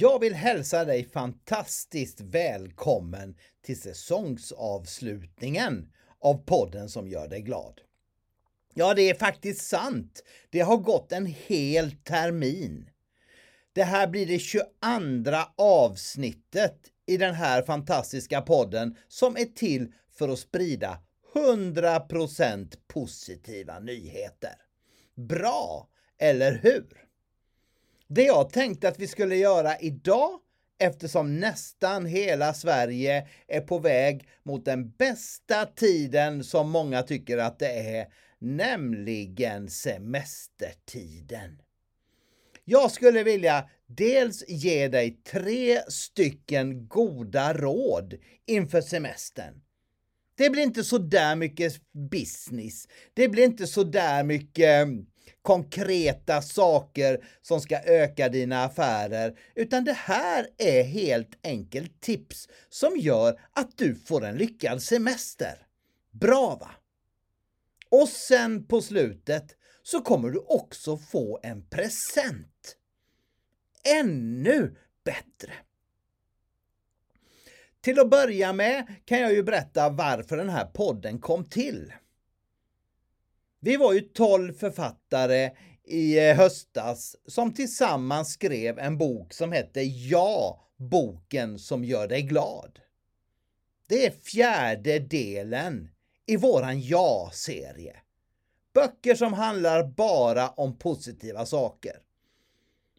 Jag vill hälsa dig fantastiskt välkommen till säsongsavslutningen av podden som gör dig glad. Ja, det är faktiskt sant. Det har gått en hel termin. Det här blir det 22 avsnittet i den här fantastiska podden som är till för att sprida 100% positiva nyheter. Bra, eller hur? Det jag tänkte att vi skulle göra idag eftersom nästan hela Sverige är på väg mot den bästa tiden som många tycker att det är, nämligen semestertiden. Jag skulle vilja dels ge dig tre stycken goda råd inför semestern. Det blir inte så där mycket business. Det blir inte så där mycket konkreta saker som ska öka dina affärer, utan det här är helt enkelt tips som gör att du får en lyckad semester. Bra va? Och sen på slutet så kommer du också få en present. Ännu bättre! Till att börja med kan jag ju berätta varför den här podden kom till. Vi var ju 12 författare i eh, höstas som tillsammans skrev en bok som hette Ja, boken som gör dig glad. Det är fjärde delen i våran Ja-serie. Böcker som handlar bara om positiva saker.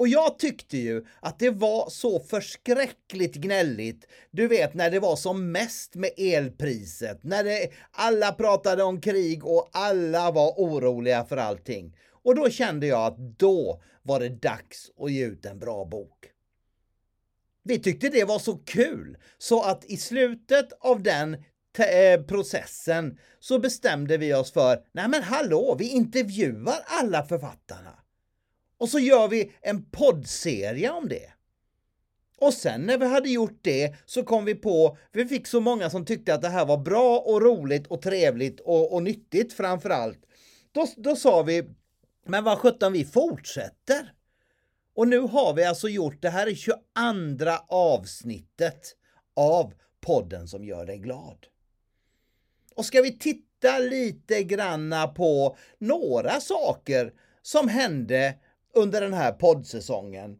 Och jag tyckte ju att det var så förskräckligt gnälligt, du vet när det var som mest med elpriset, när det, alla pratade om krig och alla var oroliga för allting. Och då kände jag att då var det dags att ge ut en bra bok. Vi tyckte det var så kul så att i slutet av den eh, processen så bestämde vi oss för, nej men hallå, vi intervjuar alla författarna. Och så gör vi en poddserie om det. Och sen när vi hade gjort det så kom vi på, vi fick så många som tyckte att det här var bra och roligt och trevligt och, och nyttigt framför allt. Då, då sa vi, men vad sjutton vi fortsätter. Och nu har vi alltså gjort, det här är 22 avsnittet av podden som gör dig glad. Och ska vi titta lite granna på några saker som hände under den här poddsäsongen.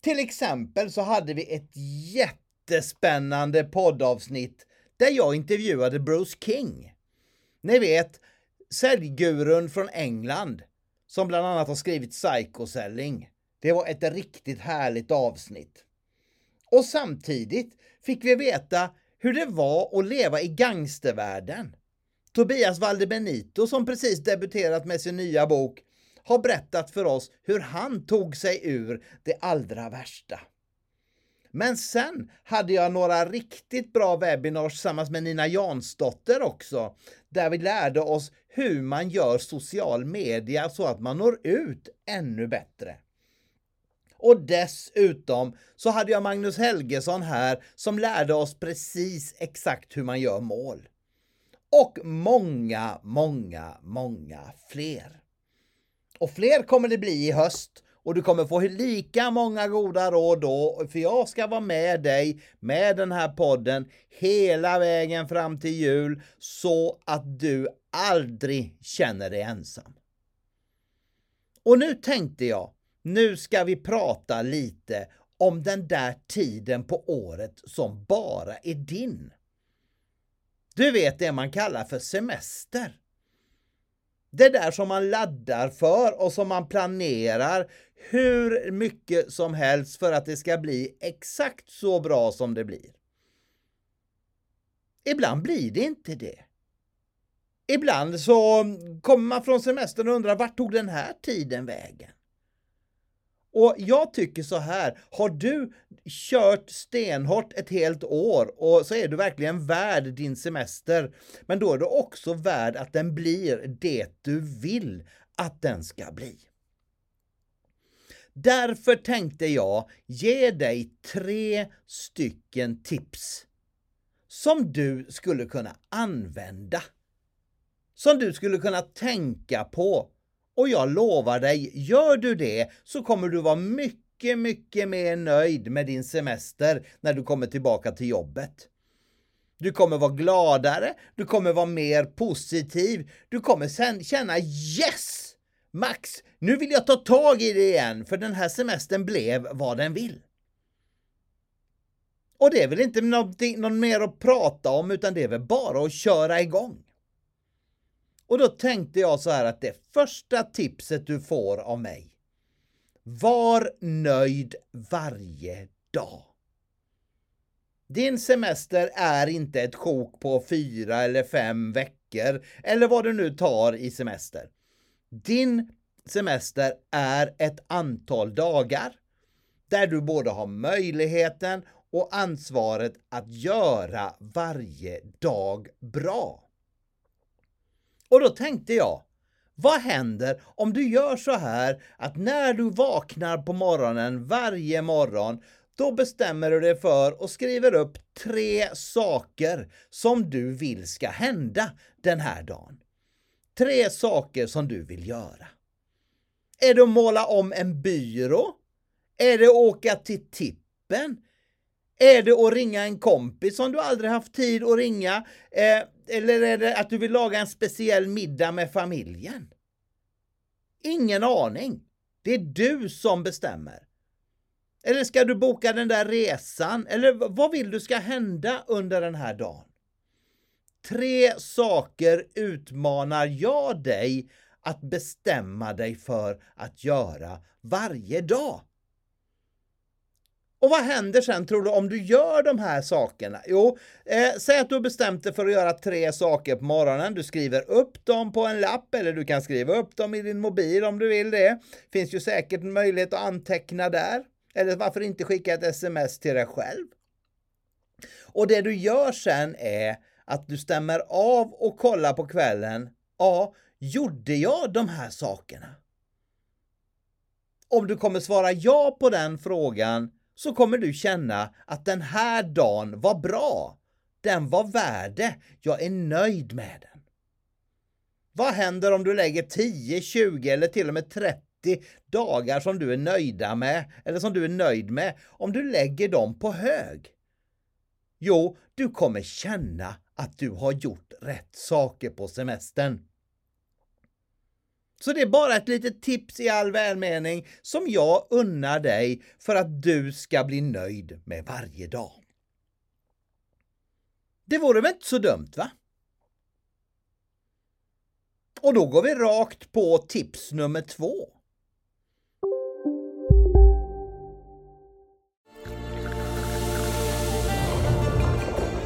Till exempel så hade vi ett jättespännande poddavsnitt där jag intervjuade Bruce King. Ni vet, säljgurun från England som bland annat har skrivit Psycho-selling. Det var ett riktigt härligt avsnitt. Och samtidigt fick vi veta hur det var att leva i gangstervärlden. Tobias Valdebenito som precis debuterat med sin nya bok har berättat för oss hur han tog sig ur det allra värsta. Men sen hade jag några riktigt bra webinars tillsammans med Nina Jansdotter också, där vi lärde oss hur man gör social media så att man når ut ännu bättre. Och dessutom så hade jag Magnus Helgesson här som lärde oss precis exakt hur man gör mål. Och många, många, många fler. Och fler kommer det bli i höst och du kommer få lika många goda råd då, för jag ska vara med dig med den här podden hela vägen fram till jul så att du aldrig känner dig ensam. Och nu tänkte jag, nu ska vi prata lite om den där tiden på året som bara är din. Du vet det man kallar för semester. Det där som man laddar för och som man planerar hur mycket som helst för att det ska bli exakt så bra som det blir. Ibland blir det inte det. Ibland så kommer man från semestern och undrar vart tog den här tiden vägen? Och jag tycker så här, har du kört stenhårt ett helt år och så är du verkligen värd din semester, men då är du också värd att den blir det du vill att den ska bli. Därför tänkte jag ge dig tre stycken tips som du skulle kunna använda. Som du skulle kunna tänka på och jag lovar dig, gör du det så kommer du vara mycket, mycket mer nöjd med din semester när du kommer tillbaka till jobbet. Du kommer vara gladare, du kommer vara mer positiv, du kommer sen känna yes! Max, nu vill jag ta tag i det igen för den här semestern blev vad den vill. Och det är väl inte någon mer att prata om utan det är väl bara att köra igång. Och då tänkte jag så här att det första tipset du får av mig. Var nöjd varje dag. Din semester är inte ett sjok på fyra eller fem veckor eller vad du nu tar i semester. Din semester är ett antal dagar där du både har möjligheten och ansvaret att göra varje dag bra. Och då tänkte jag, vad händer om du gör så här att när du vaknar på morgonen varje morgon då bestämmer du dig för och skriver upp tre saker som du vill ska hända den här dagen. Tre saker som du vill göra. Är det att måla om en byrå? Är det att åka till tippen? Är det att ringa en kompis som du aldrig haft tid att ringa? Eh, eller är det att du vill laga en speciell middag med familjen? Ingen aning. Det är du som bestämmer. Eller ska du boka den där resan? Eller vad vill du ska hända under den här dagen? Tre saker utmanar jag dig att bestämma dig för att göra varje dag. Och vad händer sen tror du om du gör de här sakerna? Jo, eh, säg att du har bestämt dig för att göra tre saker på morgonen. Du skriver upp dem på en lapp eller du kan skriva upp dem i din mobil om du vill det. Finns ju säkert en möjlighet att anteckna där. Eller varför inte skicka ett sms till dig själv? Och det du gör sen är att du stämmer av och kollar på kvällen. Ja, gjorde jag de här sakerna? Om du kommer svara ja på den frågan så kommer du känna att den här dagen var bra. Den var värd det. Jag är nöjd med den. Vad händer om du lägger 10, 20 eller till och med 30 dagar som du är nöjda med eller som du är nöjd med om du lägger dem på hög? Jo, du kommer känna att du har gjort rätt saker på semestern. Så det är bara ett litet tips i all välmening som jag unnar dig för att du ska bli nöjd med varje dag. Det vore väl inte så dumt va? Och då går vi rakt på tips nummer två.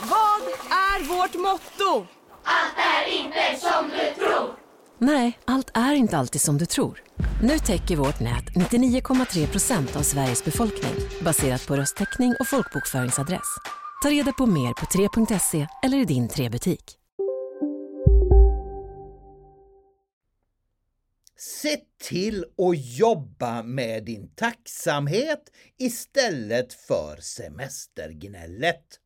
Vad är vårt motto? Allt är inte som du tror. Nej, allt är inte alltid som du tror. Nu täcker vårt nät 99,3 procent av Sveriges befolkning baserat på röstteckning och folkbokföringsadress. Ta reda på mer på 3.se eller i din 3-butik. Se till att jobba med din tacksamhet istället för semestergnället.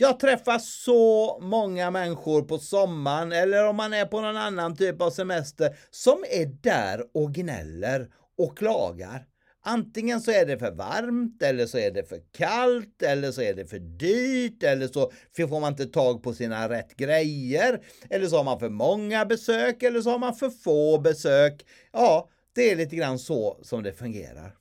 Jag träffar så många människor på sommaren eller om man är på någon annan typ av semester som är där och gnäller och klagar. Antingen så är det för varmt eller så är det för kallt eller så är det för dyrt eller så får man inte tag på sina rätt grejer eller så har man för många besök eller så har man för få besök. Ja, det är lite grann så som det fungerar.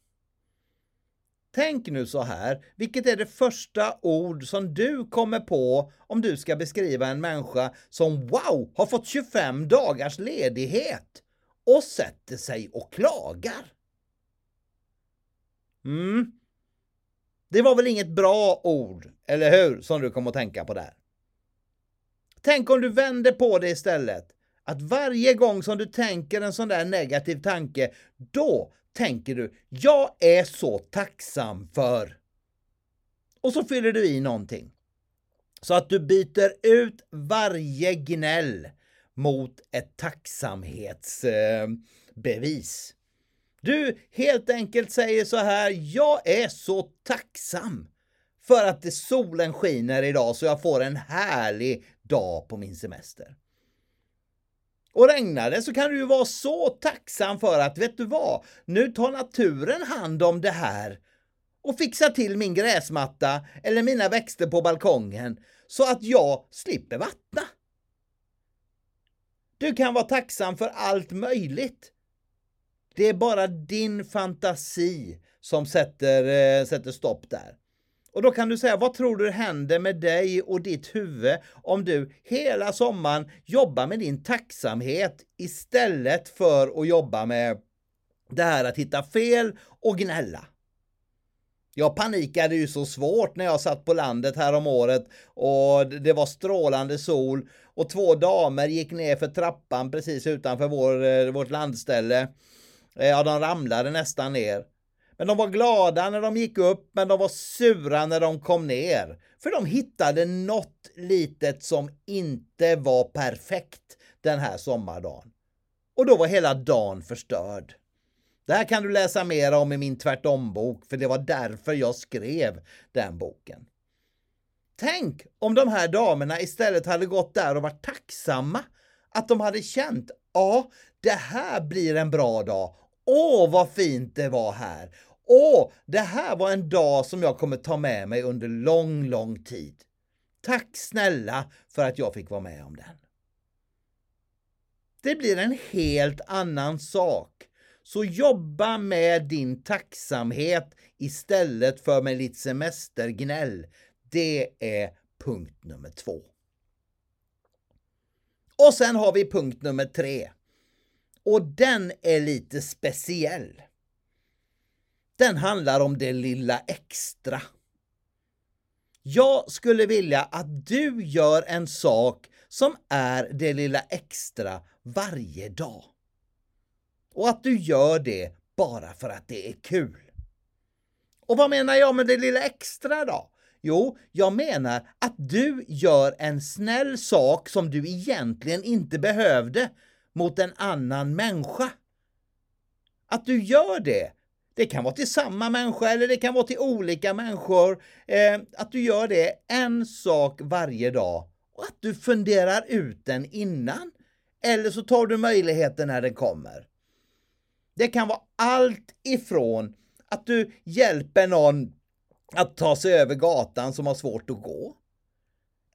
Tänk nu så här, vilket är det första ord som du kommer på om du ska beskriva en människa som wow, har fått 25 dagars ledighet och sätter sig och klagar? Mm. Det var väl inget bra ord, eller hur, som du kom att tänka på där? Tänk om du vänder på det istället. Att varje gång som du tänker en sån där negativ tanke, då tänker du jag är så tacksam för. Och så fyller du i någonting. Så att du byter ut varje gnäll mot ett tacksamhetsbevis. Du helt enkelt säger så här, jag är så tacksam för att solen skiner idag så jag får en härlig dag på min semester. Och regnar det så kan du ju vara så tacksam för att, vet du vad, nu tar naturen hand om det här och fixar till min gräsmatta eller mina växter på balkongen så att jag slipper vattna. Du kan vara tacksam för allt möjligt. Det är bara din fantasi som sätter, eh, sätter stopp där. Och då kan du säga, vad tror du händer med dig och ditt huvud om du hela sommaren jobbar med din tacksamhet istället för att jobba med det här att hitta fel och gnälla? Jag panikade ju så svårt när jag satt på landet här om året och det var strålande sol och två damer gick ner för trappan precis utanför vår, eh, vårt landställe eh, ja, de ramlade nästan ner. Men de var glada när de gick upp, men de var sura när de kom ner. För de hittade något litet som inte var perfekt den här sommardagen. Och då var hela dagen förstörd. Det här kan du läsa mer om i min tvärtom-bok, för det var därför jag skrev den boken. Tänk om de här damerna istället hade gått där och varit tacksamma. Att de hade känt, ja, det här blir en bra dag. Åh, vad fint det var här! Åh, det här var en dag som jag kommer ta med mig under lång, lång tid. Tack snälla för att jag fick vara med om den. Det blir en helt annan sak. Så jobba med din tacksamhet istället för med lite semestergnäll. Det är punkt nummer två. Och sen har vi punkt nummer tre. Och den är lite speciell. Den handlar om det lilla extra. Jag skulle vilja att du gör en sak som är det lilla extra varje dag. Och att du gör det bara för att det är kul. Och vad menar jag med det lilla extra då? Jo, jag menar att du gör en snäll sak som du egentligen inte behövde, mot en annan människa. Att du gör det. Det kan vara till samma människa eller det kan vara till olika människor. Eh, att du gör det en sak varje dag och att du funderar ut den innan. Eller så tar du möjligheten när den kommer. Det kan vara allt ifrån att du hjälper någon att ta sig över gatan som har svårt att gå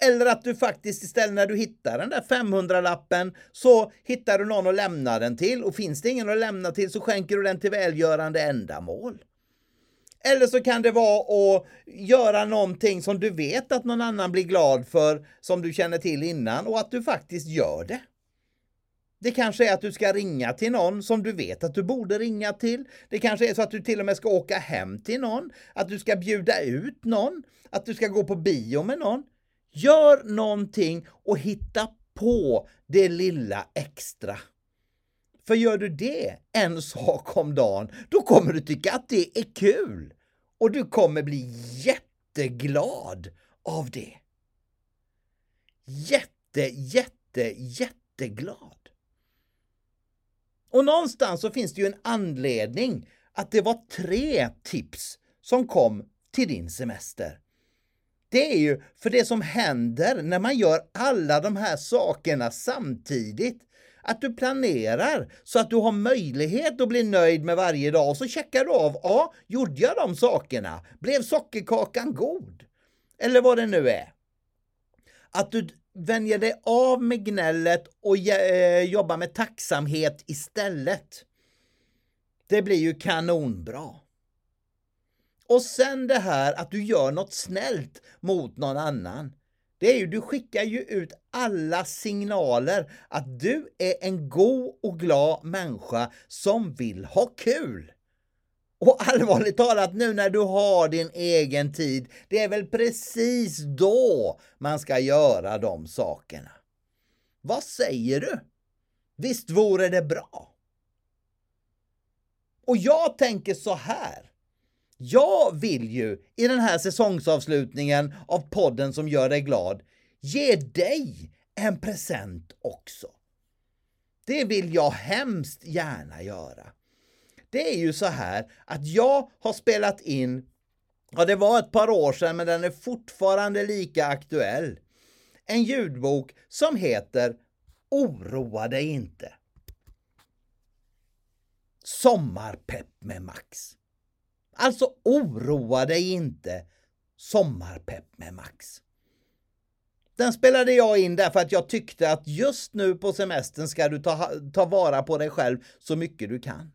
eller att du faktiskt istället när du hittar den där 500-lappen så hittar du någon att lämna den till och finns det ingen att lämna till så skänker du den till välgörande ändamål. Eller så kan det vara att göra någonting som du vet att någon annan blir glad för, som du känner till innan och att du faktiskt gör det. Det kanske är att du ska ringa till någon som du vet att du borde ringa till. Det kanske är så att du till och med ska åka hem till någon, att du ska bjuda ut någon, att du ska gå på bio med någon. Gör någonting och hitta på det lilla extra. För gör du det en sak om dagen, då kommer du tycka att det är kul. Och du kommer bli jätteglad av det. Jätte, jätte, jätteglad. Och någonstans så finns det ju en anledning att det var tre tips som kom till din semester. Det är ju för det som händer när man gör alla de här sakerna samtidigt. Att du planerar så att du har möjlighet att bli nöjd med varje dag och så checkar du av, ja, gjorde jag de sakerna? Blev sockerkakan god? Eller vad det nu är. Att du vänjer dig av med gnället och eh, jobbar med tacksamhet istället. Det blir ju kanonbra. Och sen det här att du gör något snällt mot någon annan. Det är ju, du skickar ju ut alla signaler att du är en god och glad människa som vill ha kul. Och allvarligt talat nu när du har din egen tid, det är väl precis då man ska göra de sakerna. Vad säger du? Visst vore det bra? Och jag tänker så här. Jag vill ju i den här säsongsavslutningen av podden som gör dig glad ge dig en present också. Det vill jag hemskt gärna göra. Det är ju så här att jag har spelat in, ja det var ett par år sedan men den är fortfarande lika aktuell, en ljudbok som heter Oroa dig inte. Sommarpepp med Max. Alltså oroa dig inte. Sommarpepp med Max. Den spelade jag in därför att jag tyckte att just nu på semestern ska du ta, ta vara på dig själv så mycket du kan.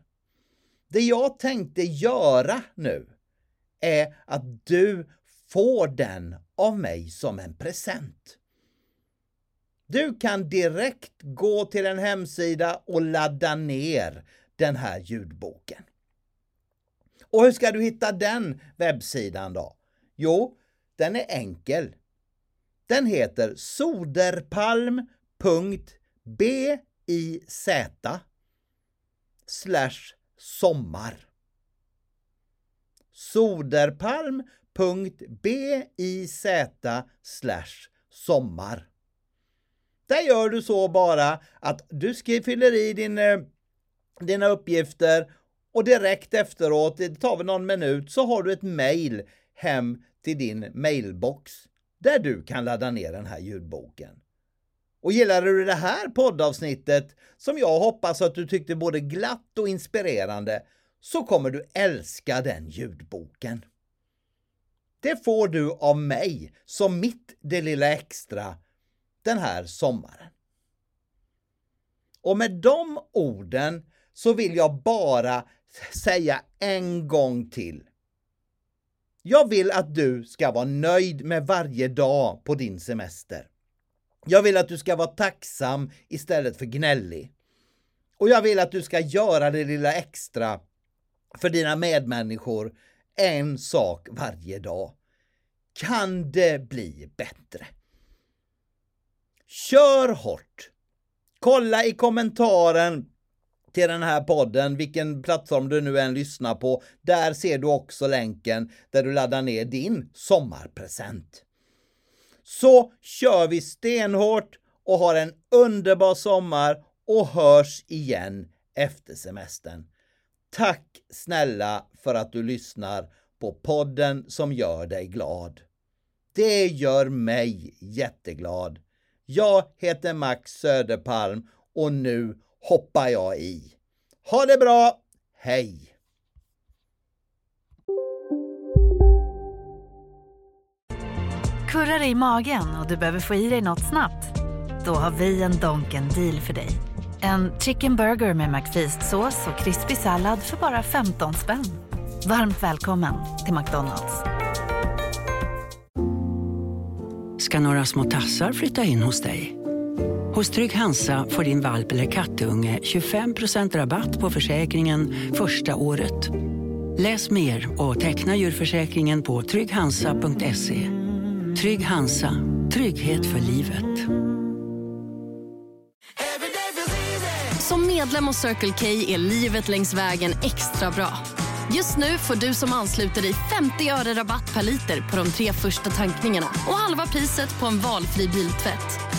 Det jag tänkte göra nu är att du får den av mig som en present. Du kan direkt gå till en hemsida och ladda ner den här ljudboken. Och hur ska du hitta den webbsidan då? Jo, den är enkel. Den heter soderpalm.biz slash sommar. Soderpalm.biz slash sommar. Där gör du så bara att du fyller i din, eh, dina uppgifter och direkt efteråt, det tar väl någon minut, så har du ett mail hem till din mailbox där du kan ladda ner den här ljudboken. Och gillar du det här poddavsnittet, som jag hoppas att du tyckte både glatt och inspirerande, så kommer du älska den ljudboken. Det får du av mig som mitt det lilla extra den här sommaren. Och med de orden så vill jag bara säga en gång till. Jag vill att du ska vara nöjd med varje dag på din semester. Jag vill att du ska vara tacksam istället för gnällig. Och jag vill att du ska göra det lilla extra för dina medmänniskor en sak varje dag. Kan det bli bättre? Kör hårt! Kolla i kommentaren till den här podden, vilken plattform du nu än lyssnar på. Där ser du också länken där du laddar ner din sommarpresent. Så kör vi stenhårt och har en underbar sommar och hörs igen efter semestern. Tack snälla för att du lyssnar på podden som gör dig glad. Det gör mig jätteglad. Jag heter Max Söderpalm och nu hoppar jag i. Ha det bra! Hej! Kurrar i magen och du behöver få i dig något snabbt? Då har vi en Donken deal för dig. En chicken burger med McFeast-sås och krispig sallad för bara 15 spänn. Varmt välkommen till McDonalds. Ska några små tassar flytta in hos dig? Hos Trygg Hansa får din valp eller kattunge 25% rabatt på försäkringen första året. Läs mer och teckna djurförsäkringen på trygghansa.se. Trygg Hansa, trygghet för livet. Som medlem hos Circle K är livet längs vägen extra bra. Just nu får du som ansluter dig 50 öre rabatt per liter på de tre första tankningarna och halva priset på en valfri biltvätt.